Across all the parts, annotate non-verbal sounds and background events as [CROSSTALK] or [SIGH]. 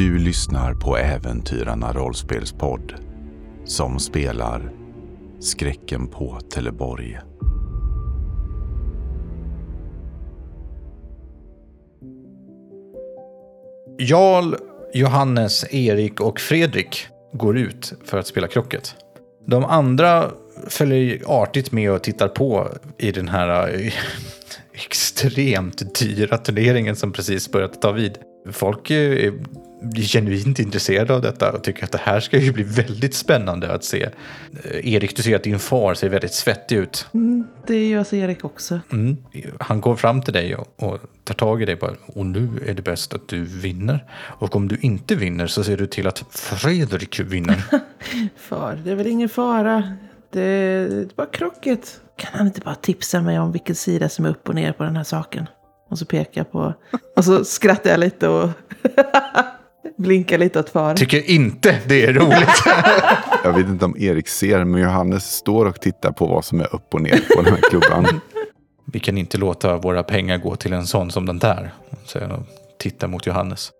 Du lyssnar på Äventyrarna rollspelspodd som spelar Skräcken på Teleborg. Jarl, Johannes, Erik och Fredrik går ut för att spela krocket. De andra följer artigt med och tittar på i den här eh, [LAUGHS] extremt dyra turneringen som precis börjat ta vid. Folk är genuint intresserade av detta och tycker att det här ska ju bli väldigt spännande att se. Eh, Erik, du ser att din far ser väldigt svettig ut. Mm, det gör sig Erik också. Mm. Han går fram till dig och, och tar tag i dig bara. Och nu är det bäst att du vinner. Och om du inte vinner så ser du till att Fredrik vinner. [LAUGHS] Far, det är väl ingen fara. Det är bara krocket. Kan han inte bara tipsa mig om vilken sida som är upp och ner på den här saken? Och så pekar jag på... Och så skrattar jag lite och [LAUGHS] blinkar lite åt far. Tycker inte det är roligt. [LAUGHS] Jag vet inte om Erik ser, men Johannes står och tittar på vad som är upp och ner på den här klubban. Vi kan inte låta våra pengar gå till en sån som den där. Säger han och tittar mot Johannes.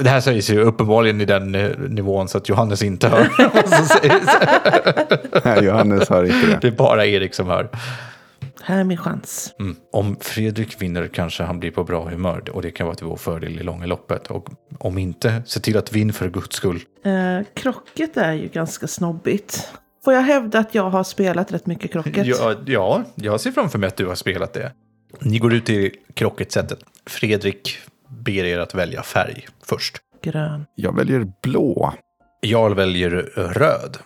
Det här sägs ju uppenbarligen i den eh, nivån så att Johannes inte hör. vad som sägs. Nej, Johannes hör inte det. det är bara Erik som hör. Här är min chans. Mm. Om Fredrik vinner kanske han blir på bra humör och det kan vara till vår fördel i långa loppet. Och om inte, se till att vinna för guds skull. Eh, krocket är ju ganska snobbigt. Får jag hävda att jag har spelat rätt mycket krocket? Ja, ja, jag ser framför mig att du har spelat det. Ni går ut i krocketsättet. Fredrik ber er att välja färg först. Grön. Jag väljer blå. Jarl väljer röd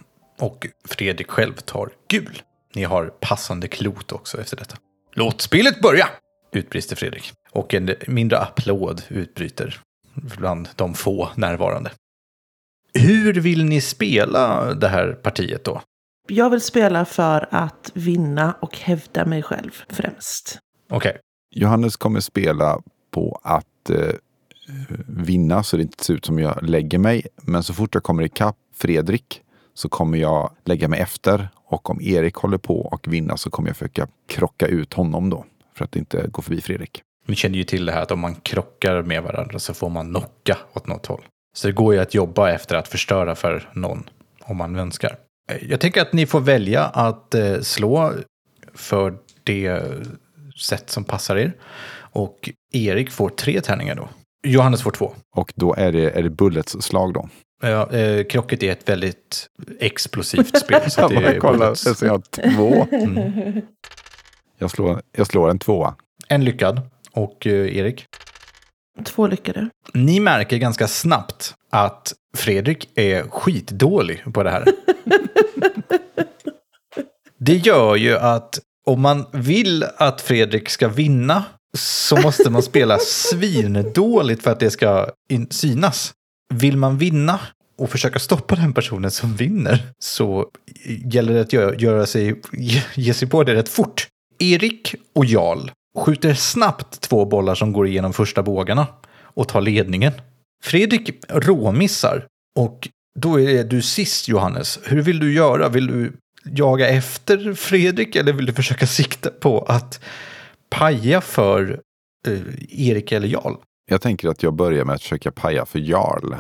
och Fredrik själv tar gul. Ni har passande klot också efter detta. Låt spelet börja! utbrister Fredrik. Och en mindre applåd utbryter bland de få närvarande. Hur vill ni spela det här partiet då? Jag vill spela för att vinna och hävda mig själv främst. Okej, Johannes kommer spela på att eh, vinna så det inte ser ut som jag lägger mig. Men så fort jag kommer ikapp Fredrik så kommer jag lägga mig efter. Och om Erik håller på och vinna så kommer jag försöka krocka ut honom då. För att inte gå förbi Fredrik. vi känner ju till det här att om man krockar med varandra så får man knocka åt något håll. Så det går ju att jobba efter att förstöra för någon om man önskar. Jag tänker att ni får välja att eh, slå för det sätt som passar er. Och Erik får tre tärningar då. Johannes får två. Och då är det, är det Bullets slag då. Ja, eh, krocket är ett väldigt explosivt spel. Så det är kolla, bullets. jag ser jag två. Jag, slår, jag slår en tvåa. En lyckad. Och eh, Erik? Två lyckade. Ni märker ganska snabbt att Fredrik är skitdålig på det här. [LAUGHS] Det gör ju att om man vill att Fredrik ska vinna så måste man spela svindåligt för att det ska synas. Vill man vinna och försöka stoppa den personen som vinner så gäller det att göra, göra sig, ge, ge sig på det rätt fort. Erik och Jarl skjuter snabbt två bollar som går igenom första bågarna och tar ledningen. Fredrik råmissar och då är du sist Johannes. Hur vill du göra? Vill du jaga efter Fredrik eller vill du försöka sikta på att paja för eh, Erik eller Jarl? Jag tänker att jag börjar med att försöka paja för Jarl.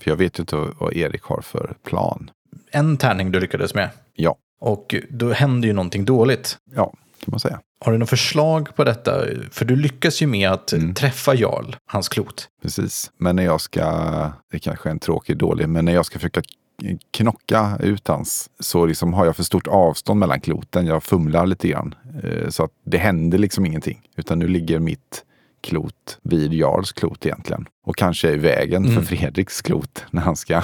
För jag vet ju inte vad Erik har för plan. En tärning du lyckades med Ja, och då händer ju någonting dåligt. ja kan man säga. Har du något förslag på detta? För du lyckas ju med att Mm. träffa Jarl, hans klot. Precis. Men när jag ska, det kanske är en tråkig dålig, men när jag ska försöka knocka ut hans så liksom har jag för stort avstånd mellan kloten. Jag fumlar lite grann. Eh, Så att det händer liksom ingenting. Utan nu ligger mitt klot vid Jarls klot egentligen. Och kanske är i vägen Mm. för Fredriks klot när han ska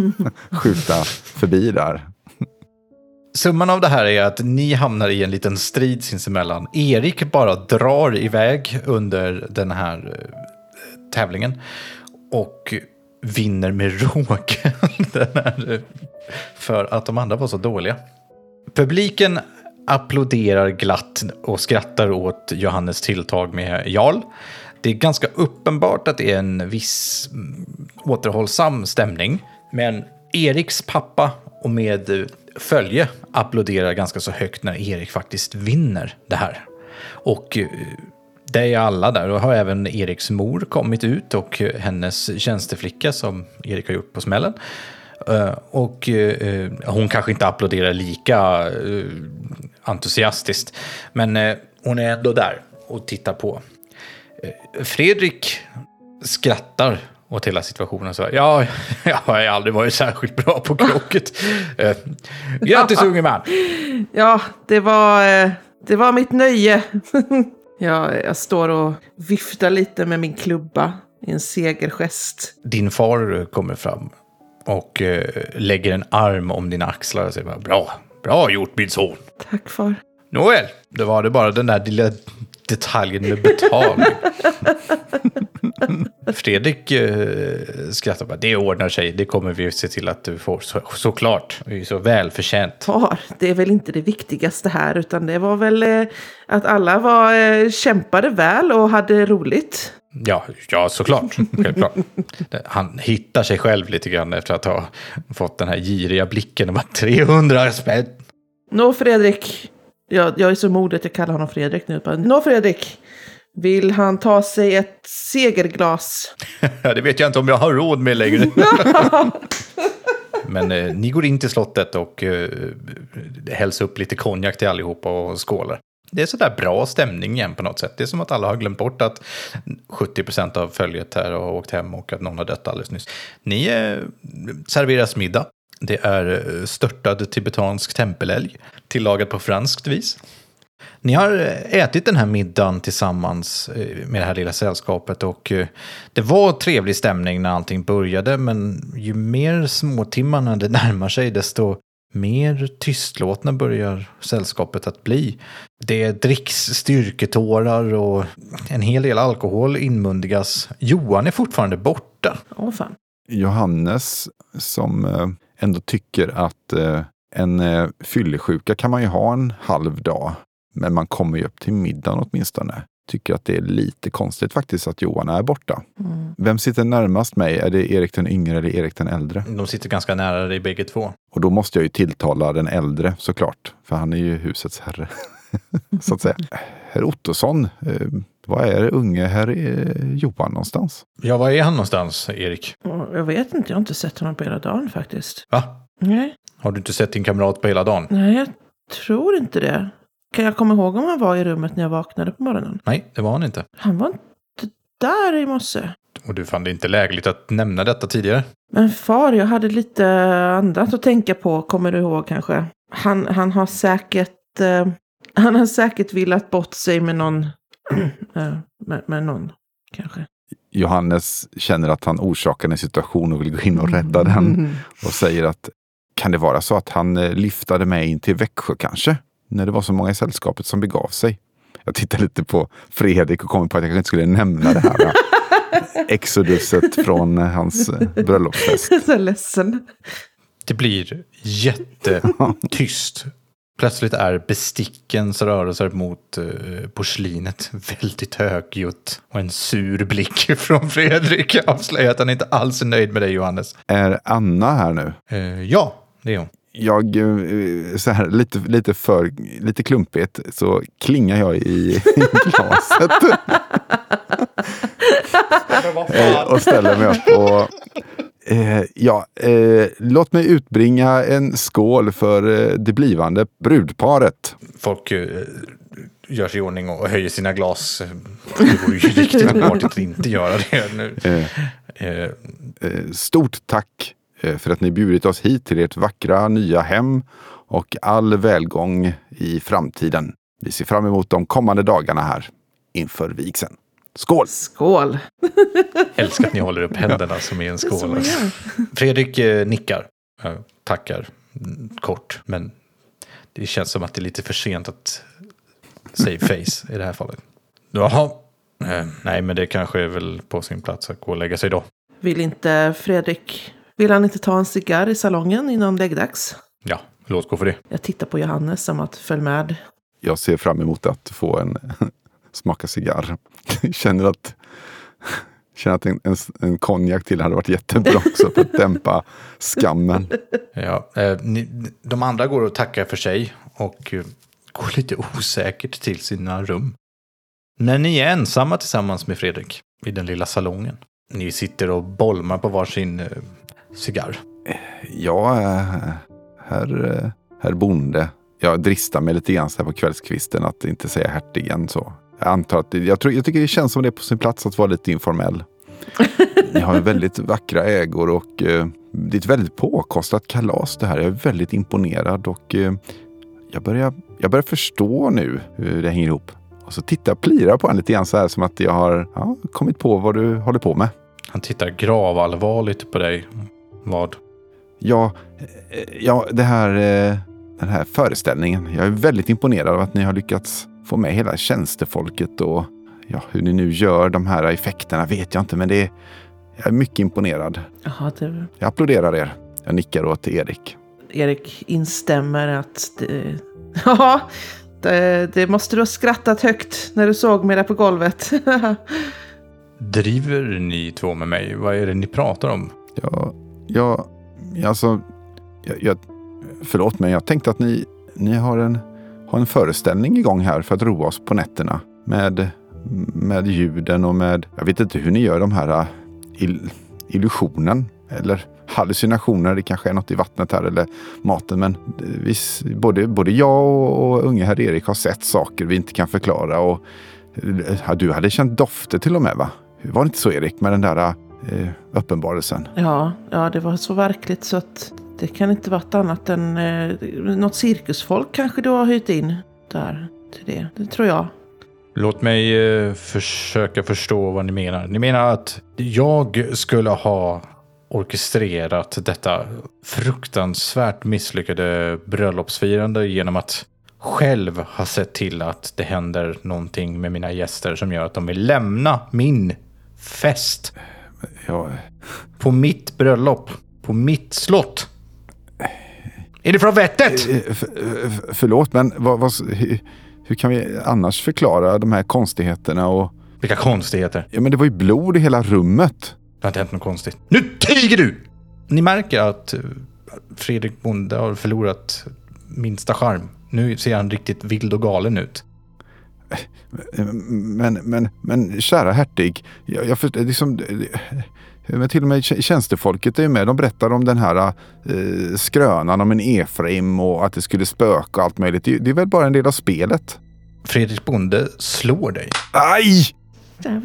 [LAUGHS] skjuta förbi där. Summan av det här är att ni hamnar i en liten strid sinsemellan. Erik bara drar iväg under den här eh, tävlingen och vinner med [LAUGHS] råge. eh, för att de andra var så dåliga. Publiken applåderar glatt och skrattar åt Johannes tilltag med Jarl. Det är ganska uppenbart att det är en viss mm, återhållsam stämning. Men Eriks pappa och med följe applåderar ganska så högt när Erik faktiskt vinner det här. Och eh, Det är alla där. Och har även Eriks mor kommit ut och hennes tjänsteflicka som Erik har gjort på smällen. Eh, Och eh, hon kanske inte applåderar lika eh, entusiastiskt. Men hon är ändå där och tittar på. Fredrik skrattar åt hela situationen. Så, här, [LAUGHS] ja, jag har aldrig varit särskilt bra på krocket. [LAUGHS] Eh, Grattis unge man! Ja, det var, det var mitt nöje. [LAUGHS] jag, jag står och viftar lite med min klubba i en segergest. Din far kommer fram och eh, lägger en arm om dina axlar och säger bara, bra, bra gjort min son. Tack far. Nåväl, då var det bara den där lilla detaljen med betalning. [LAUGHS] Fredrik eh, skrattar bara, det ordnar sig, det kommer vi se till att du får så, såklart. Det är ju så välförtjänt. Far, det är väl inte det viktigaste här, utan det var väl eh, att alla var, eh, kämpade väl och hade roligt. Ja, ja såklart. Självklart. [LAUGHS] Han hittar sig själv lite grann efter att ha fått den här giriga blicken. Och bara 300 spänn. Nå Fredrik, jag, jag är så modig att jag kallar honom Fredrik nu. Nå Fredrik, vill han ta sig ett segerglas? [LAUGHS] Ja, det vet jag inte om jag har råd med längre. [LAUGHS] Men eh, ni går in till slottet och eh, hälsar upp lite konjak till allihopa och skålar. Det är sådär bra stämning igen på något sätt. Det är som att alla har glömt bort att 70% av följet här har åkt hem och att någon har dött alldeles nyss. Ni eh, serveras middag. Det är eh, störtad tibetansk tempelälg, tillagad på franskt vis. Ni har eh, ätit den här middagen tillsammans eh, med det här lilla sällskapet och det var trevlig stämning när allting började men ju mer småtimmarna det närmar sig desto mer tystlåtna börjar sällskapet att bli. Det dricks styrketårar och en hel del alkohol inmundigas. Johan är fortfarande borta. Åh fan. Johannes som eh, ändå tycker att eh, en eh, fyllesjuka kan man ju ha en halv dag. Men man kommer ju upp till middagen åtminstone. Tycker att det är lite konstigt faktiskt att Johan är borta. Vem sitter närmast mig? Är det Erik den yngre eller Erik den äldre? De sitter ganska nära dig bägge två. Och då måste jag ju tilltala den äldre såklart. För han är ju husets herre. [LAUGHS] så att säga. Herr Ottosson, eh, vad är unge herr eh, Johan någonstans? Ja, var är han någonstans, Erik? Jag vet inte, jag har inte sett honom på hela dagen faktiskt. Va? Nej, Har du inte sett din kamrat på hela dagen? nej jag tror inte det. Kan jag komma ihåg om han var i rummet när jag vaknade på morgonen? Nej, det var han inte. Han var inte där i morse. Och du fann det inte lägligt att nämna detta tidigare? Men far, jag hade lite annat att tänka på, kommer du ihåg kanske? Han, han har säkert... Eh, han har säkert velat bort sig med någon... [CLEARS THROAT] eh, med, med någon, kanske. Johannes känner att han orsakar en situation och vill gå in och rädda den. [LAUGHS] Och säger att kan det vara så att han eh, lyftade med in till Växjö kanske? När det var så många i sällskapet som begav sig. Jag tittar lite på Fredrik och kommer på att jag kanske inte skulle nämna det här. Exoduset från eh, hans eh, bröllopsfest. [LAUGHS] så ledsen. Det blir jättetyst. Plötsligt är bestickens rörelser mot eh, porslinet väldigt högljutt. Och en sur blick [LAUGHS] från Fredrik avslöjar att han inte alls är nöjd med dig, Johannes. Är Anna här nu? Ja, det är hon. Jag, eh, så här lite, lite för, lite klumpigt, så klingar jag i, i glaset. [LAUGHS] Eh, och ställer mig upp och eh, ja, eh, låt mig utbringa en skål för eh, det blivande brudparet. Folk eh, gör sig i ordning och höjer sina glas. Det vore ju riktigt att inte göra det nu. Stort tack för att ni bjudit oss hit till ert vackra nya hem och all välgång i framtiden. Vi ser fram emot de kommande dagarna här inför vigseln. Skål! Skål! [LAUGHS] älskar att ni håller upp händerna som i en skål. Fredrik eh, nickar, eh, tackar mm, kort, men det känns som att det är lite för sent att save face i det här fallet. Jaha, eh, nej men det kanske är väl på sin plats att gå och lägga sig då. Vill inte Fredrik... Vill han inte ta en cigarr i salongen innan läggdags? Ja, låt gå för det. Jag tittar på Johannes som att följ med. Jag ser fram emot att få en [LAUGHS] smaka cigarr. Känner att, [LAUGHS] känner att en, en, en konjak till hade varit jättebra också för att dämpa skammen. [LAUGHS] Ja, eh, ni, de andra går och tackar för sig och eh, går lite osäkert till sina rum. När ni är ensamma tillsammans med Fredrik i den lilla salongen. Ni sitter och bolmar på varsin eh, cigarr. Ja, herr, herr bonde. Jag dristar mig lite grann så här på kvällskvisten att inte säga hertigen så. Jag antar att jag, tror, jag tycker det känns som det är på sin plats att vara lite informell. [LAUGHS] Ni har väldigt vackra ägor och eh, det är ett väldigt påkostat kalas det här. Jag är väldigt imponerad och eh, jag, börjar, jag börjar förstå nu hur det hänger ihop. Och så tittar jag plirar på honom lite grann så här som att jag har ja, kommit på vad du håller på med. Han tittar gravallvarligt på dig. Vad? Ja, eh, ja det här, eh, den här föreställningen. Jag är väldigt imponerad av att ni har lyckats få med hela tjänstefolket och ja, hur ni nu gör de här effekterna vet jag inte, men det är, jag är mycket imponerad. Jaha, det, Jag applåderar er. Jag nickar åt Erik. Erik instämmer att det, [LAUGHS] ja, det, det måste du ha skrattat högt när du såg mig där på golvet. [LAUGHS] Driver ni två med mig? Vad är det ni pratar om? Ja, jag, alltså, jag, jag, förlåt mig, jag tänkte att ni, ni har, en, har en föreställning igång här för att roa oss på nätterna med, med ljuden och med, jag vet inte hur ni gör de här äh, ill, illusionen eller hallucinationer. Det kanske är något i vattnet här eller maten. Men vi, både, både jag och, och unge herr Erik har sett saker vi inte kan förklara. Och, ja, du hade känt dofter till och med va? Var det inte så Erik med den där äh, eh, uppenbarelsen? ja, ja, det var så verkligt så att det kan inte varit annat än eh, något cirkusfolk kanske du har hyrt in där till det. Det tror jag. Låt mig eh, försöka förstå vad ni menar. Ni menar att jag skulle ha orkestrerat detta fruktansvärt misslyckade bröllopsfirande genom att själv ha sett till att det händer någonting med mina gäster som gör att de vill lämna min fest Ja, på mitt bröllop, på mitt slott. Är det från vettet? Eh, f- f- förlåt, men vad, vad, hur, hur kan vi annars förklara de här konstigheterna? Och, Vilka konstigheter. ja, men det var ju blod i hela rummet. Det har inte hänt något konstigt. Nu tiger du! Ni märker att eh, Fredrik Bonde har förlorat minsta charm. Nu ser han riktigt vild och galen ut. Men, men, men kära hertig, jag, jag förstår, liksom, men till och med tj- tjänstefolket är ju med. De berättar om den här eh, skrönan om en Efraim och att det skulle spöka och allt möjligt. Det, det är väl bara en del av spelet. Fredrik Bonde slår dig. Aj!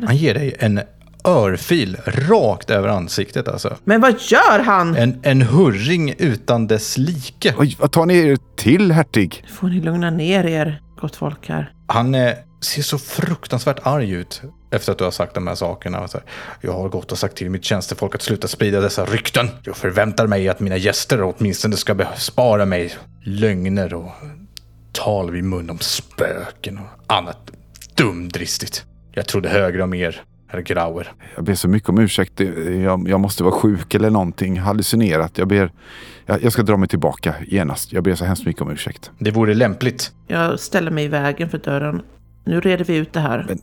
Han ger dig en örfil rakt över ansiktet alltså. Men vad gör han? En, en hurring utan dess like. Oj, vad tar ni er till hertig? Får ni lugna ner er, gott folk här. Han eh, ser så fruktansvärt arg ut efter att du har sagt de här sakerna. Så här, jag har gått och sagt till mitt tjänstefolk att sluta sprida dessa rykten. Jag förväntar mig att mina gäster åtminstone ska bespara mig lögner och tal vid mun om spöken och annat dumdristigt. Jag trodde högre om er, herr Grauer. Jag ber så mycket om ursäkt. Jag, jag måste vara sjuk eller någonting. Hallucinerat. Jag ber... Jag, jag ska dra mig tillbaka genast. Jag ber så hemskt mycket om ursäkt. Det vore lämpligt. Jag ställer mig i vägen för dörren. Nu reder vi ut det här. Men-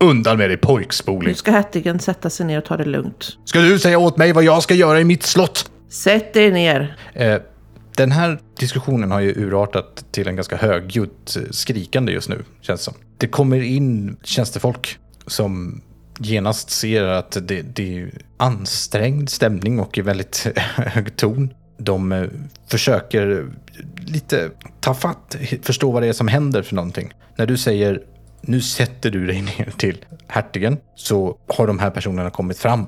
Undan med dig Nu pojkspoling. ska hertigen sätta sig ner och ta det lugnt. Ska du säga åt mig vad jag ska göra i mitt slott? Sätt er ner. Eh, den här diskussionen har ju urartat till en ganska högljutt eh, skrikande just nu, känns det som. Det kommer in tjänstefolk som genast ser att det, det är ansträngd stämning och i väldigt [LAUGHS] hög ton. De eh, försöker lite ta fatt, förstå vad det är som händer för någonting. När du säger nu sätter du dig [LAUGHS] ner till hertigen så har de här personerna kommit fram.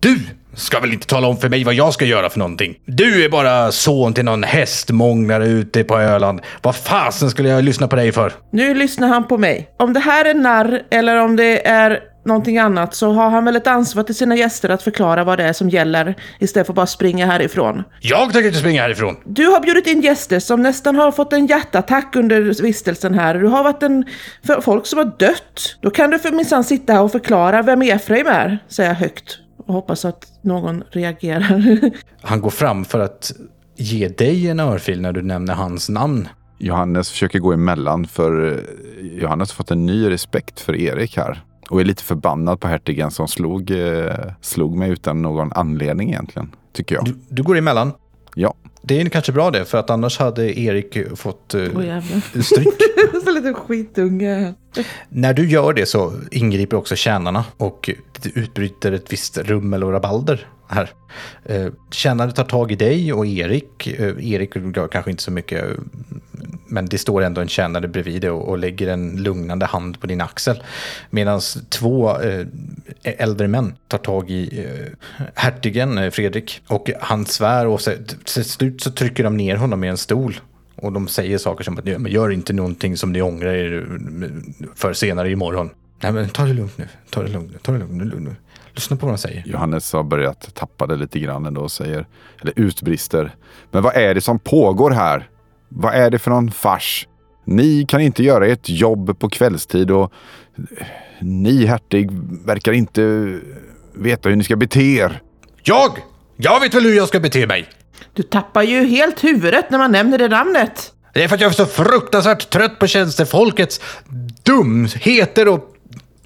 Du ska väl inte tala om för mig vad jag ska göra för någonting? Du är bara son till någon hästmånglare ute på Öland. Vad fasen skulle jag lyssna på dig för? Nu lyssnar han på mig. Om det här är narr eller om det är någonting annat så har han väl ett ansvar till sina gäster att förklara vad det är som gäller istället för att bara springa härifrån. Jag tänker inte springa härifrån. Du har bjudit in gäster som nästan har fått en hjärtattack under vistelsen här. Du har varit en... För folk som har dött. Då kan du för minsann sitta här och förklara vem Efraim är, säger jag högt. Och hoppas att någon reagerar. [LAUGHS] Han går fram för att ge dig en örfil när du nämner hans namn. Johannes försöker gå emellan för eh, Johannes har fått en ny respekt för Erik här. Och är lite förbannad på hertigen som slog, eh, slog mig utan någon anledning egentligen. Tycker jag. Du, du går emellan Ja, Det är kanske bra det, för att annars hade Erik fått uh, jävlar. stryk. [LAUGHS] Så lite skitunge. När du gör det så ingriper också tjänarna och det utbryter ett visst rummel och rabalder här. Eh, Kännare Tjänare tar tag i dig och Erik. Eh, Erik gör kanske inte så mycket, men det står ändå en tjänare bredvid dig och, lägger en lugnande hand på din axel. Medan två eh, äldre män tar tag i hertigen Fredrik och han svär och till slut så trycker de ner honom i en stol. Och de säger saker som att men gör inte någonting som ni ångrar er för senare imorgon. Nej men ta det lugnt nu, ta det lugnt nu, ta det lugnt nu. Lyssna på vad de säger. Johannes har börjat tappa det lite grann ändå och säger, eller utbrister. Men vad är det som pågår här? Vad är det för någon fars? Ni kan inte göra ert jobb på kvällstid och ni hertig verkar inte veta hur ni ska bete er. Jag! Jag vet väl hur jag ska bete mig! Du tappar ju helt huvudet när man nämner det namnet. Det är för att jag är så fruktansvärt trött på tjänstefolkets dumheter och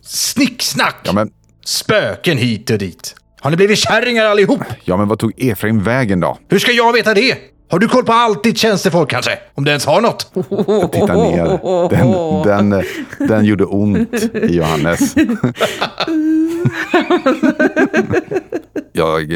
snicksnack. Ja men, Spöken hit och dit. Har ni blivit kärringar allihop? ja, men vad tog Efraim vägen då? Hur ska jag veta det? Har du koll på allt ditt tjänstefolk kanske? Om du ens har något? Titta ner. Den, den, den gjorde ont i Johannes. [LAUGHS] jag,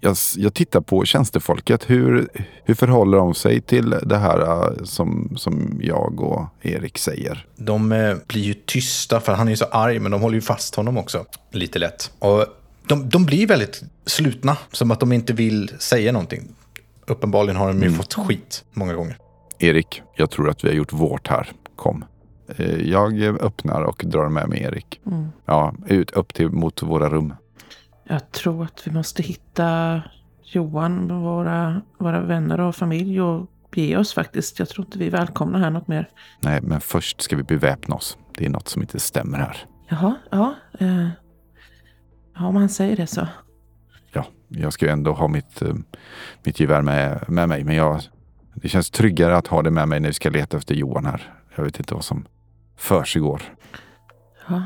jag, jag tittar på tjänstefolket. Hur, hur förhåller de sig till det här eh, som, som jag och Erik säger? De eh, blir ju tysta för han är ju så arg, men de håller ju fast honom också. Lite lätt. Och de, de blir väldigt slutna, som att de inte vill säga någonting. Uppenbarligen har de ju fått skit många gånger. Erik, jag tror att vi har gjort vårt här. Kom. Eh, Jag öppnar och drar med mig Erik. Ja, ut upp till mot våra rum. Jag tror att vi måste hitta Johan och våra, våra vänner och familj och bege oss faktiskt. Jag tror inte vi är välkomna här något mer. Nej, men först ska vi beväpna oss. Det är något som inte stämmer här. Jaha, ja. Eh, ja, om han säger det så. ja, jag ska ju ändå ha mitt, eh, mitt gevär med, med mig. Men jag, det känns tryggare att ha det med mig när vi ska leta efter Johan här. Jag vet inte vad som försiggår. Ja.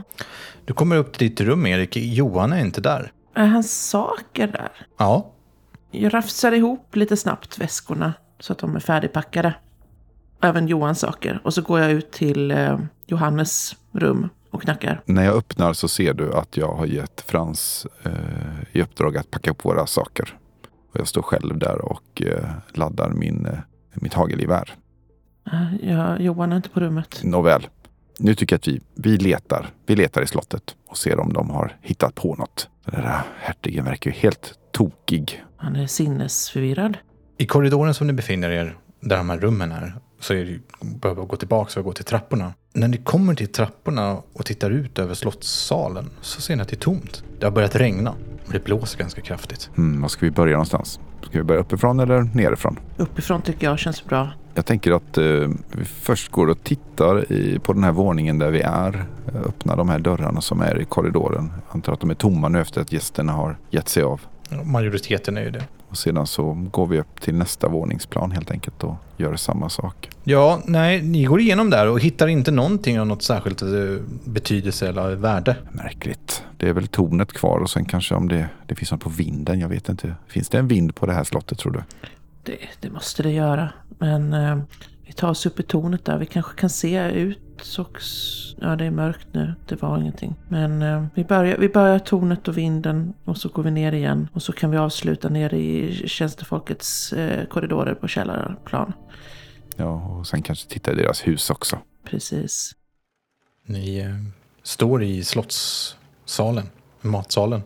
Du kommer upp till ditt rum, Erik. Johan är inte där. Är hans saker där? Ja, Jag rafsar ihop lite snabbt väskorna så att de är färdigpackade. Även Johans saker. Och så går jag ut till eh, Johannes rum och knackar. När jag öppnar så ser du att jag har gett Frans eh, i uppdrag att packa upp våra saker. Och jag står själv där och eh, laddar min, eh, mitt hagelgevär. Eh, ja, Johan är inte på rummet. Nåväl, nu tycker jag att vi, vi letar. Vi letar i slottet och ser om de har hittat på något. Den där hertigen verkar ju helt tokig. Han är sinnesförvirrad. i korridoren som ni befinner er, där de här rummen är, så är det behöver gå tillbaka och gå till trapporna. När ni kommer till trapporna och tittar ut över slottssalen så ser ni att det är tomt. Det har börjat regna och det blåser ganska kraftigt. Hmm, var ska vi börja någonstans? Ska vi börja uppifrån eller nerifrån? Uppifrån tycker jag känns bra. Jag tänker att eh, vi först går och tittar i, på den här våningen där vi är. Eh, Öppnar de här dörrarna som är i korridoren. Jag antar att de är tomma nu efter att gästerna har gett sig av. Majoriteten är ju det. Och sedan så går vi upp till nästa våningsplan helt enkelt och gör samma sak. Ja, nej, ni går igenom där och hittar inte någonting av något särskilt eh, betydelse eller värde. Märkligt. Det är väl tornet kvar och sen kanske om det, det finns något på vinden. Jag vet inte. Finns det en vind på det här slottet tror du? Det, det måste det göra. Men eh, vi tar oss upp i tornet där. Vi kanske kan se ut och... Ja, det är mörkt nu. Det var ingenting. Men eh, vi, börjar, vi börjar tornet och vinden och så går vi ner igen. Och så kan vi avsluta ner i tjänstefolkets eh, korridorer på källarplan. Ja, och sen kanske titta i deras hus också. Precis. Ni eh, står i slottssalen, matsalen.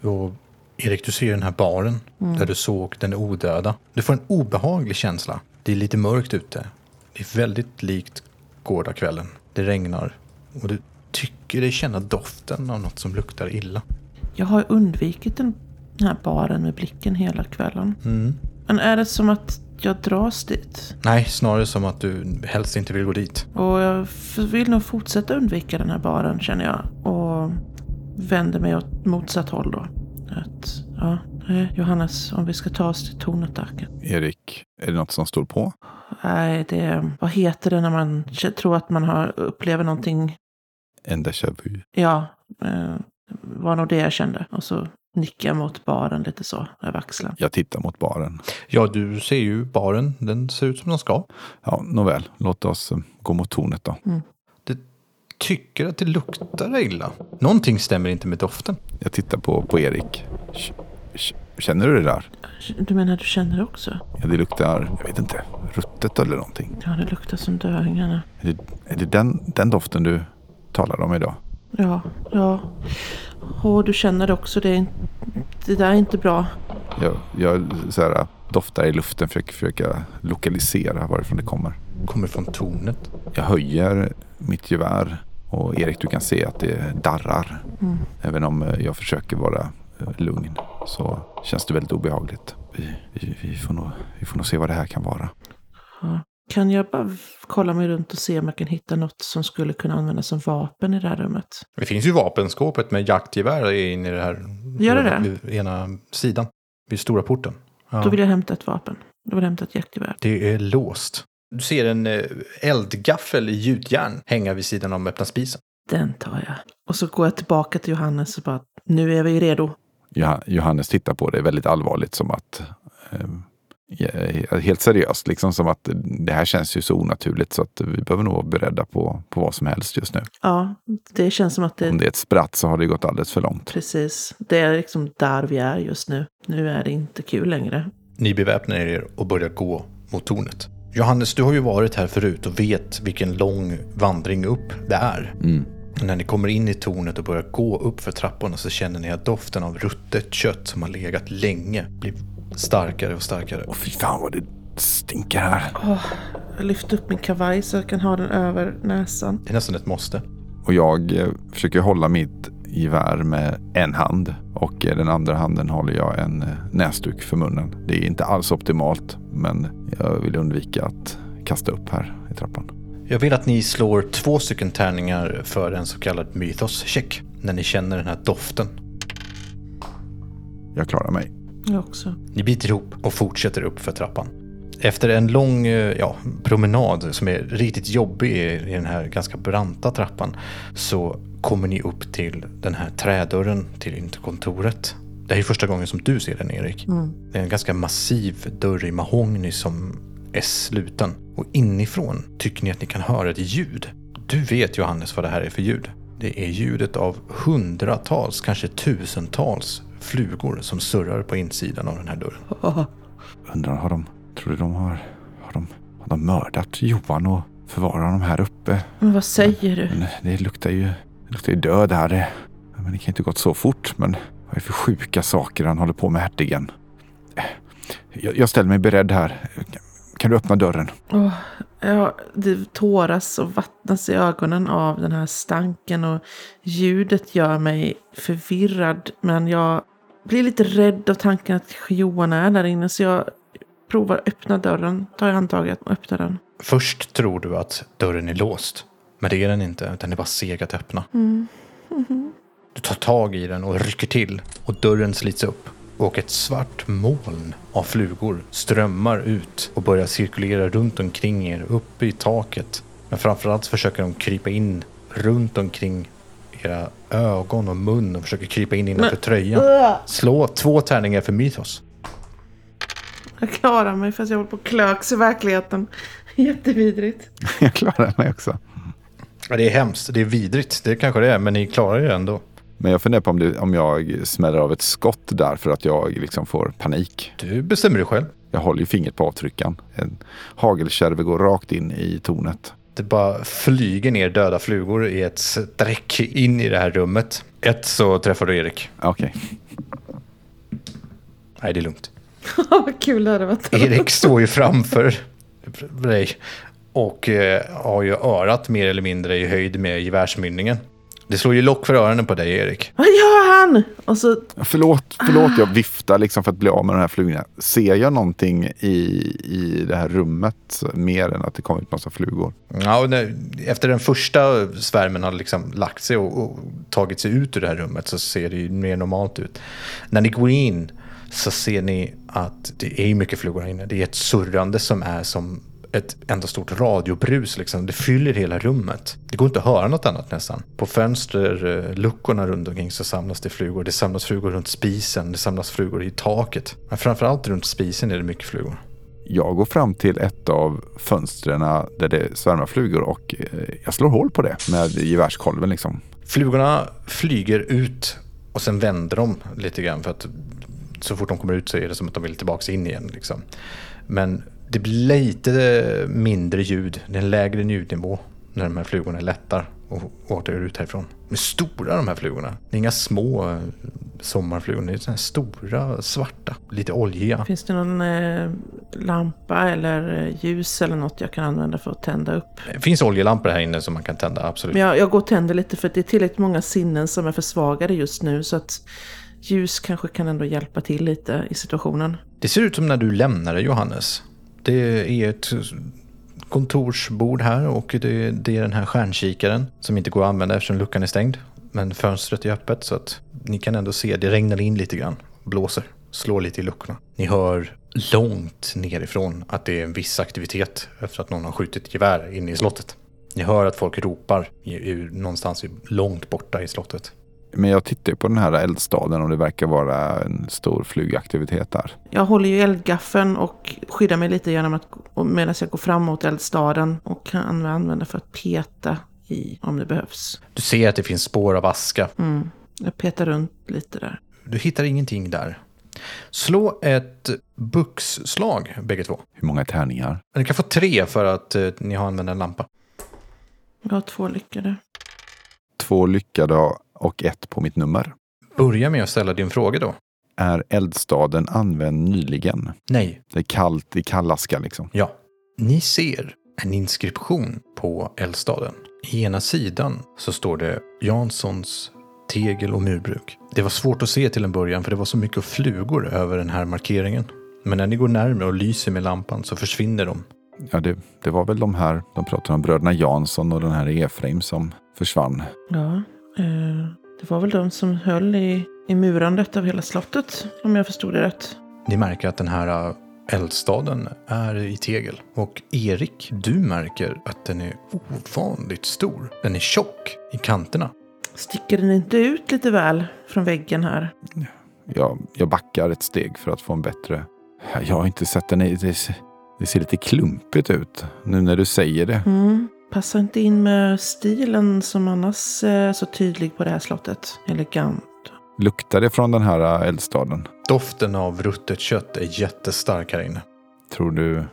Och Erik, du ser den här baren där du såg den odöda. Du får en obehaglig känsla. Det är lite mörkt ute. Det är väldigt likt gårdagskvällen. Det regnar och du tycker dig känna doften av något som luktar illa. Jag har undvikit den här baren med blicken hela kvällen. Mm. Men är det som att jag dras dit? Nej, snarare som att du helst inte vill gå dit. Och jag vill nog fortsätta undvika den här baren känner jag. Och vänder mig åt motsatt håll då. Att, ja, nej, Johannes, om vi ska ta oss till tornet där. Erik, är det något som står på? Nej, det, vad heter det när man tror att man har, upplever någonting? En déjà vu. Ja, eh, var nog det jag kände. Och så nickar mot baren lite så, över axeln. Jag tittar mot baren. Ja, du ser ju baren. Den ser ut som den ska. Ja, nåväl. Låt oss eh, gå mot tornet då. Du tycker att det luktar illa. Någonting stämmer inte med doften. Jag tittar på, på Erik. Känner du det där? Du menar du känner också? Ja, det luktar, jag vet inte, ruttet eller någonting. Ja, det luktar som döingarna. Är det, är det den, den doften du talar om idag? Ja, ja. Och du känner det också. Det, är, inte- det där är inte bra. Jag, jag så här, doftar i luften, försöker försöka lokalisera varifrån det kommer. Kommer från tornet. Jag höjer mitt gevär och Erik du kan se att det darrar. Mm. Även om eh, jag försöker vara eh, lugn så känns det väldigt obehagligt. Vi, vi, vi, får nog, vi får nog se vad det här kan vara. Ja. Kan jag bara kolla mig runt och se om jag kan hitta något som skulle kunna användas som vapen i det här rummet? Det finns ju vapenskåpet med jaktgevär inne i det här. Gör det det? Vid ena sidan. Vid stora porten. Ja. Då vill jag hämta ett vapen. Då vill jag hämta ett jaktgevär. Det är låst. Du ser en eh, eldgaffel i gjutjärn hänga vid sidan om öppna spisen. Den tar jag. Och så går jag tillbaka till Johannes och bara, nu är vi redo. Johan- Johannes tittar på det väldigt allvarligt som att eh, helt seriöst, liksom som att det här känns ju så onaturligt så att vi behöver nog vara beredda på, på vad som helst just nu. Ja, det känns som att det Om det är ett spratt så har det gått alldeles för långt. precis, det är liksom där vi är just nu. Nu är det inte kul längre. Ni beväpnar er och börjar gå mot tornet. Johannes, du har ju varit här förut och vet vilken lång vandring upp det är. Mm. När ni kommer in i tornet och börjar gå upp för trapporna så känner ni att doften av ruttet kött som har legat länge blir starkare och starkare. Och fy fan vad det stinker här. Jag lyfter upp min kavaj så jag kan ha den över näsan. Det är nästan ett måste. Och jag eh, försöker hålla mitt gevär med en hand och eh, den andra handen håller jag en eh, näsduk för munnen. Det är inte alls optimalt men jag vill undvika att kasta upp här i trappan. Jag vill att ni slår två stycken tärningar för en så kallad mythos-check. När ni känner den här doften. Jag klarar mig. Jag också. Ni biter ihop och fortsätter upp för trappan. Efter en lång eh, ja, promenad som är riktigt jobbig i i den här ganska branta trappan så kommer ni upp till den här trädörren till interkontoret. Det här är första gången som du ser den Erik. Det är en ganska massiv dörr i mahogny som är sluten. Och inifrån tycker ni att ni kan höra ett ljud. Du vet Johannes vad det här är för ljud. Det är ljudet av hundratals, kanske tusentals flugor som surrar på insidan av den här dörren. Åh, [LAUGHS] Undrar, har de, tror du de har, har de, har de mördat Johan och förvarat honom här uppe? men vad säger du? Men det luktar ju, det luktar ju död här. Men det kan inte gått så fort. Men vad är det för sjuka saker han håller på med hertigen? Jag, jag ställer mig beredd här. Kan du öppna dörren? Åh, ja, det tåras och vattnas i ögonen av den här stanken och ljudet gör mig förvirrad. Men jag blir lite rädd av tanken att Johan är där inne så jag provar att öppna dörren, tar i handtaget och öppnar den. Först tror du att dörren är låst. Men det är den inte, den är bara seg att öppna. [LAUGHS] Du tar tag i den och rycker till och dörren slits upp. Och ett svart moln av flugor strömmar ut och börjar cirkulera runt omkring er, uppe i taket. Men framförallt försöker de krypa in runt omkring era ögon och mun och försöker krypa in innanför tröjan. Slå två tärningar för mythos. Jag klarar mig fast jag håller på att klöks i verkligheten. [LAUGHS] Jättevidrigt. Jag klarar mig också. Ja, det är hemskt, det är vidrigt, det kanske det är, men ni klarar det ändå. Men jag funderar på om, det, om jag smäller av ett skott där för att jag liksom får panik. Du bestämmer dig själv. Jag håller ju fingret på avtryckaren. En hagelkärve går rakt in i tornet. Det bara flyger ner döda flugor i ett streck in i det här rummet. Ett så träffar du Erik. Okej. Nej, det är lugnt. [LAUGHS] Vad kul det hade varit. Erik står ju framför dig och eh, har ju örat mer eller mindre i höjd med gevärsmynningen. Det slår ju lock för öronen på dig, Erik. Vad gör han? Och så, Förlåt, förlåt jag viftar liksom för att bli av med de här flugorna. Ser jag någonting i, i det här rummet mer än att det kommer ut massa flugor? Ja, och när, efter den första svärmen har liksom lagt sig och, och tagit sig ut ur det här rummet så ser det ju mer normalt ut. När ni går in så ser ni att det är mycket flugor här inne. Det är ett surrande som är som ett enda stort radiobrus. Liksom. Det fyller hela rummet. Det går inte att höra något annat nästan. På fönsterluckorna runt omkring så samlas det flugor. Det samlas flugor runt spisen. Det samlas flugor i taket. Men framförallt runt spisen är det mycket flugor. Jag går fram till ett av fönstren där det svärmar flugor och eh, jag slår hål på det med gevärskolven liksom. Flugorna flyger ut och sen vänder de lite grann för att så fort de kommer ut så är det som att de vill tillbaka in igen. Liksom. Men det blir lite mindre ljud, det är en lägre ljudnivå när de här flugorna lättar och åter ut härifrån. De är stora de här flugorna. Det är inga små eh, sommarflugor, det är sådana här stora, svarta, lite oljiga. Finns det någon eh, lampa eller eh, ljus eller något jag kan använda för att tända upp? Det finns oljelampor här inne som man kan tända, absolut. Men jag, jag går och tänder lite för det är tillräckligt många sinnen som är försvagade just nu så att ljus kanske kan ändå hjälpa till lite i situationen. Det ser ut som när du lämnade Johannes. Det är ett kontorsbord här och det, det är den här stjärnkikaren som inte går att använda eftersom luckan är stängd. Men fönstret är öppet så att ni kan ändå se, det regnar in lite grann, blåser, slår lite i luckorna. Ni hör långt nerifrån att det är en viss aktivitet efter att någon har skjutit gevär inne i slottet. Ni hör att folk ropar någonstans långt borta i slottet. Men jag tittar ju på den här eldstaden och det verkar vara en stor flygaktivitet där. Jag håller ju eldgaffeln och skyddar mig lite genom att medan jag går fram mot eldstaden och kan använda för att peta i om det behövs. Du ser att det finns spår av aska. Mm. Jag petar runt lite där. Du hittar ingenting där. Slå ett buxslag bägge två. Hur många tärningar? Ni kan få tre för att eh, ni har använt en lampa. Jag har två lyckade. Två lyckade och ett på mitt nummer. Börja med att ställa din fråga då. Är eldstaden använd nyligen? Nej. Det är kallt i kallaska liksom. Ja. Ni ser en inskription på eldstaden. I ena sidan så står det Janssons tegel och murbruk. Det var svårt att se till en början för det var så mycket flugor över den här markeringen. Men när ni går närmare och lyser med lampan så försvinner de. Ja, det, det var väl de här, de pratade om bröderna Jansson och den här Efraim som försvann. Ja, det var väl de som höll i, i murandet av hela slottet, om jag förstod det rätt. Ni märker att den här äh, eldstaden är i tegel. Och Erik, du märker att den är ovanligt stor. Den är tjock i kanterna. Sticker den inte ut lite väl från väggen här? Jag, jag backar ett steg för att få en bättre... Jag har inte sett den i... Det, det ser lite klumpigt ut nu när du säger det. Mm. Passar inte in med stilen som annars är så tydlig på det här slottet. Elegant. Luktar det från den här eldstaden? Doften av ruttet kött är jättestark här inne. Tror du,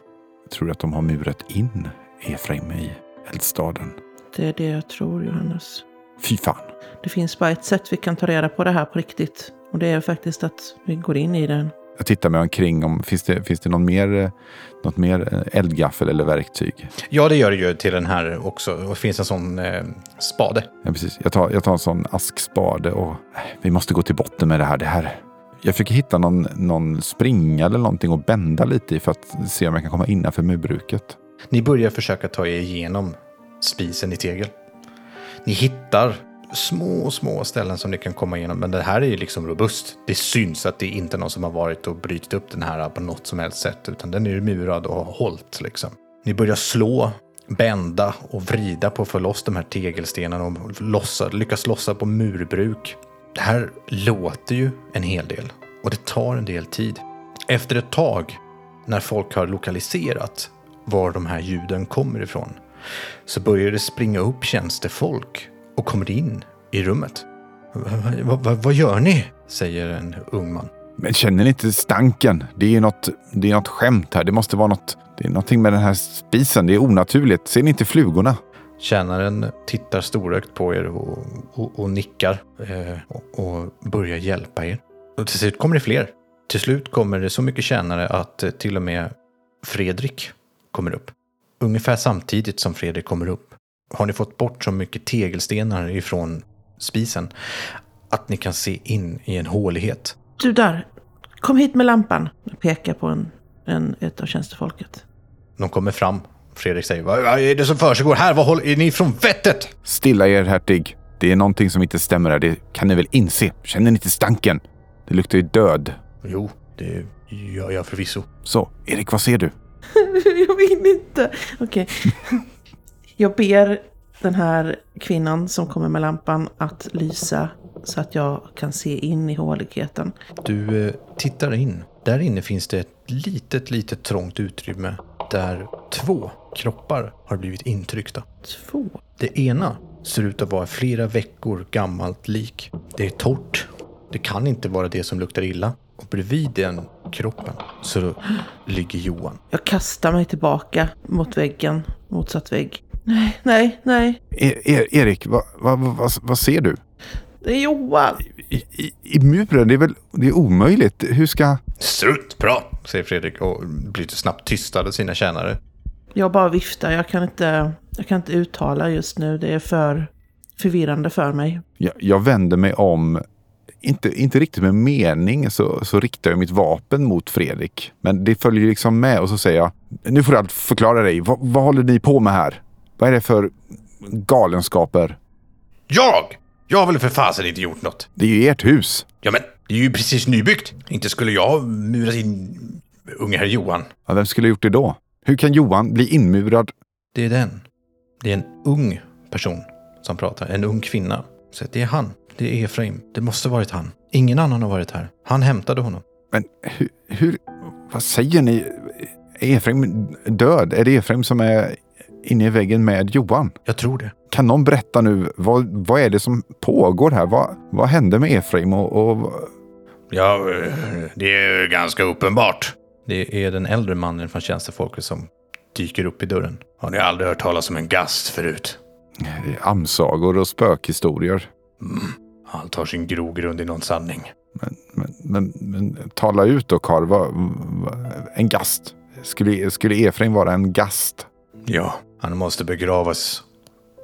tror du att de har murat in Efraim i eldstaden? Det är det jag tror, Johannes. Fy fan. Det finns bara ett sätt vi kan ta reda på det här på riktigt. Och det är faktiskt att vi går in i den. Jag tittar mig omkring. Om, finns, det, finns det någon mer, något mer eldgaffel eller verktyg? Ja, det gör det ju till den här också. Och det finns en sån eh, spade. Ja, precis. Jag tar, jag tar en sån askspade och vi måste gå till botten med det här. Det här jag försöker hitta någon, någon springa eller någonting att bända lite i för att se om jag kan komma innanför murbruket. Ni börjar försöka ta er igenom spisen i tegel. Ni hittar små, små ställen som ni kan komma igenom. Men det här är ju liksom robust. Det syns att det är inte någon som har varit och brutit upp den här på något som helst sätt. Utan den är ju murad och har hållt liksom. Ni börjar slå, bända och vrida på att få loss de här tegelstenarna och lossa, lyckas lossa på murbruk. Det här låter ju en hel del och det tar en del tid. Efter ett tag, när folk har lokaliserat var de här ljuden kommer ifrån, så börjar det springa upp tjänstefolk och kommer in i rummet. Vad va, va gör ni? säger en ung man. Men känner ni inte stanken? Det är något, det är något skämt här. Det måste vara något. Det är någonting med den här spisen. Det är onaturligt. Ser ni inte flugorna? Tjänaren tittar storögt på er och, och, och nickar eh, och, och, börjar hjälpa er. Och till slut kommer det fler. Till slut kommer det så mycket tjänare att eh, till och med Fredrik kommer upp. Ungefär samtidigt som Fredrik kommer upp har ni fått bort så mycket tegelstenar ifrån spisen att ni kan se in i en hålighet. Du där, kom hit med lampan. Jag pekar på en, en, ett av tjänstefolket. De kommer fram. Fredrik säger, vad är det som försiggår här? Vad håller, är ni från vettet? Stilla er hertig. Det är någonting som inte stämmer här. Det kan ni väl inse? Känner ni inte stanken? Det luktar ju död. Jo, det gör jag förvisso. Så, Erik, vad ser du? [LAUGHS] jag vill inte. Okej. [LAUGHS] Jag ber den här kvinnan som kommer med lampan att lysa så att jag kan se in i håligheten. Du eh, tittar in. Där inne finns det ett litet, litet trångt utrymme där två kroppar har blivit intryckta. Två. Det ena ser ut att vara flera veckor gammalt lik. Det är torrt. Det kan inte vara det som luktar illa. Och bredvid den kroppen så [GASPS] ligger Johan. Jag kastar mig tillbaka mot väggen, motsatt vägg. Nej, nej, nej. E- e- Erik, vad, vad, vad, vad ser du? Det är Johan. I, i, I muren? Det är väl det är omöjligt. Hur ska... Strutt, bra, säger Fredrik och blir snabbt tystad av sina tjänare. Jag bara viftar. Jag kan inte, jag kan inte uttala just nu. Det är för förvirrande för mig. Jag, jag vänder mig om, inte, inte riktigt med mening, så, så riktar jag mitt vapen mot Fredrik. Men det följer liksom med och så säger jag, nu får du allt förklara dig. Vad, vad håller ni på med här? Vad är det för galenskaper? Jag? Jag har väl för fasen inte gjort något. Det är ju ert hus. Ja, men det är ju precis nybyggt. Inte skulle jag muras in unge herr Johan. Ja, vem skulle ha gjort det då? Hur kan Johan bli inmurad? Det är den. Det är en ung person som pratar. En ung kvinna. Så det är han. Det är Efraim. Det måste varit han. Ingen annan har varit här. Han hämtade honom. Men hur, hur vad säger ni? Är Efraim död? Är det Efraim som är inne i väggen med Johan? Jag tror det. Kan någon berätta nu, vad, vad är det som pågår här? Vad, vad hände med Efraim och, och Ja, eh, det är ganska uppenbart. Det är den äldre mannen från tjänstefolket som dyker upp i dörren. Har ni aldrig hört talas om en gast förut? amsagor och spökhistorier? Allt har sin grogrund i någon sanning. Men, men, men, men tala ut då Karl, vad, vad, en gast. Skulle, skulle Efraim vara en gast? Ja, han måste begravas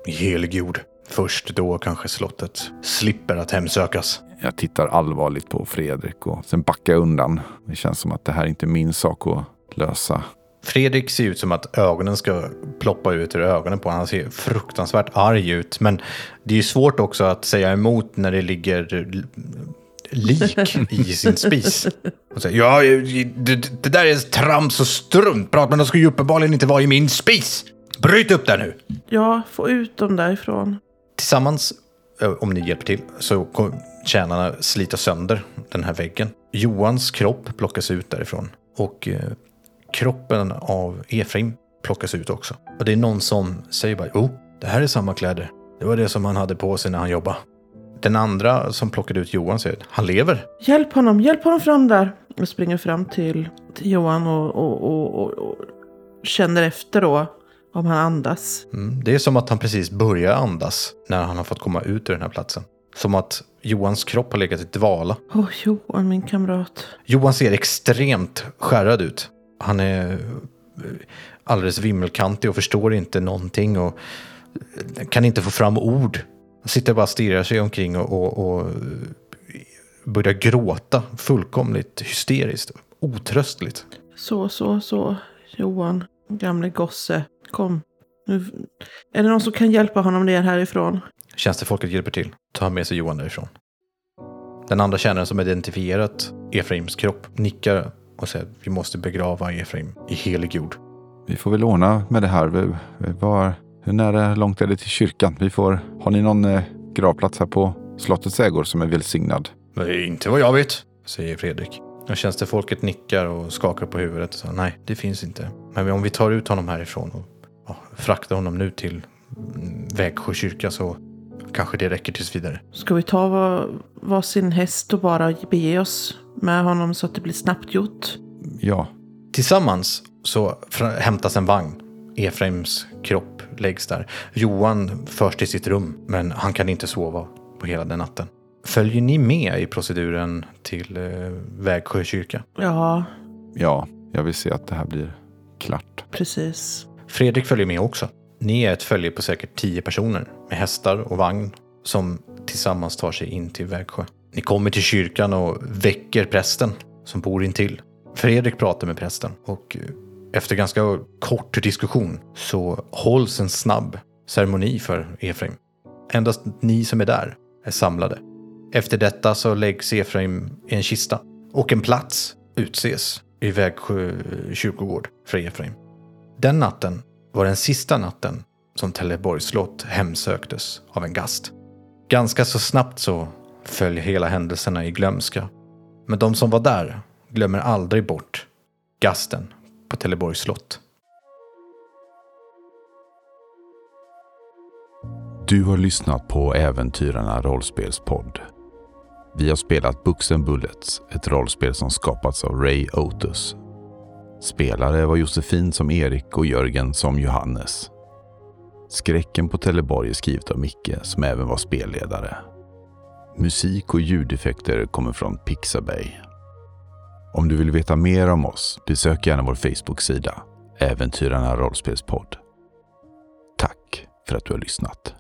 i helig jord. Först då kanske slottet slipper att hemsökas. Jag tittar allvarligt på Fredrik och sen backar jag undan. Det känns som att det här är inte min sak att lösa. Fredrik ser ut som att ögonen ska ploppa ut ur ögonen på honom. Han ser fruktansvärt arg ut. Men det är ju svårt också att säga emot när det ligger lik i sin spis. Och säger, ja, det, det där är trams och struntprat, men de ska ju uppenbarligen inte vara i min spis. Bryt upp där nu! Ja, få ut dem därifrån. Tillsammans, eh, om ni hjälper till, så kommer tjänarna slita sönder den här väggen. Johans kropp plockas ut därifrån. Och eh, kroppen av Efraim plockas ut också. Och det är någon som säger bara, oh, det här är samma kläder. Det var det som han hade på sig när han jobbade. Den andra som plockade ut Johan säger, han lever. Hjälp honom, hjälp honom fram där. Jag springer fram till, till Johan och, och, och, och, och känner efter då om han andas. Mm, det är som att han precis börjar andas när han har fått komma ut ur den här platsen. Som att Johans kropp har legat i dvala. Åh, Johan, min kamrat. Johan ser extremt skärrad ut. Han är eh, alldeles vimmelkantig och förstår inte någonting och eh, kan inte få fram ord. Han sitter bara och stirrar sig omkring och, och, och börjar gråta fullkomligt hysteriskt. Otröstligt. Så, så, så. Johan, gamle gosse. Kom. Nu. Är det någon som kan hjälpa honom ner härifrån? Tjänstefolket hjälper till. Tar med sig Johan därifrån. Den andra tjänaren som identifierat Efraims kropp nickar och säger att vi måste begrava Efraim i helig jord. Vi får väl ordna med det här. Vi, vi var, hur nära långt är det till kyrkan? Vi får, har ni någon eh, gravplats här på slottets ägor som är välsignad? Men Inte vad jag vet, säger Fredrik. Och tjänstefolket nickar och skakar på huvudet och säger nej, det finns inte. Men om vi tar ut honom härifrån och ja, fraktar honom nu till mm, Vägsjö kyrka så kanske det räcker tills vidare. Ska vi ta var, varsin häst och bara bege oss med honom så att det blir snabbt gjort? Ja, Tillsammans så hämtas en vagn. Efraims kropp läggs där. Johan förs till sitt rum, men han kan inte sova på hela den natten. Följer ni med i proceduren till eh, Vägsjö kyrka? Ja, ja, jag vill se att det här blir klart. precis. Fredrik följer med också. Ni är ett följe på säkert tio personer med hästar och vagn som tillsammans tar sig in till Vägsjö. Ni kommer till kyrkan och väcker prästen som bor intill. Fredrik pratar med prästen och eh, efter ganska kort diskussion så hålls en snabb ceremoni för Efraim. Endast ni som är där är samlade. Efter detta så läggs Efraim i en kista och en plats utses i Vägsjö kyrkogård för Efraim. Den natten var den sista natten som Trelleborgs slott hemsöktes av en gast. Ganska så snabbt så föll hela händelserna i glömska. Men de som var där glömmer aldrig bort gasten på Trelleborgs slott. Du har lyssnat på Äventyrarna rollspelspodd. Vi har spelat Buxen Bullets, ett rollspel som skapats av Ray Otus. Spelare var Josefin som Erik och Jörgen som Johannes. Skräcken på Teleborg är skrivet av Micke som även var spelledare. Musik och ljudeffekter kommer från Pixabay. Om du vill veta mer om oss, besök gärna vår Facebook-sida Äventyrarna rollspelspodd. Tack för att du har lyssnat.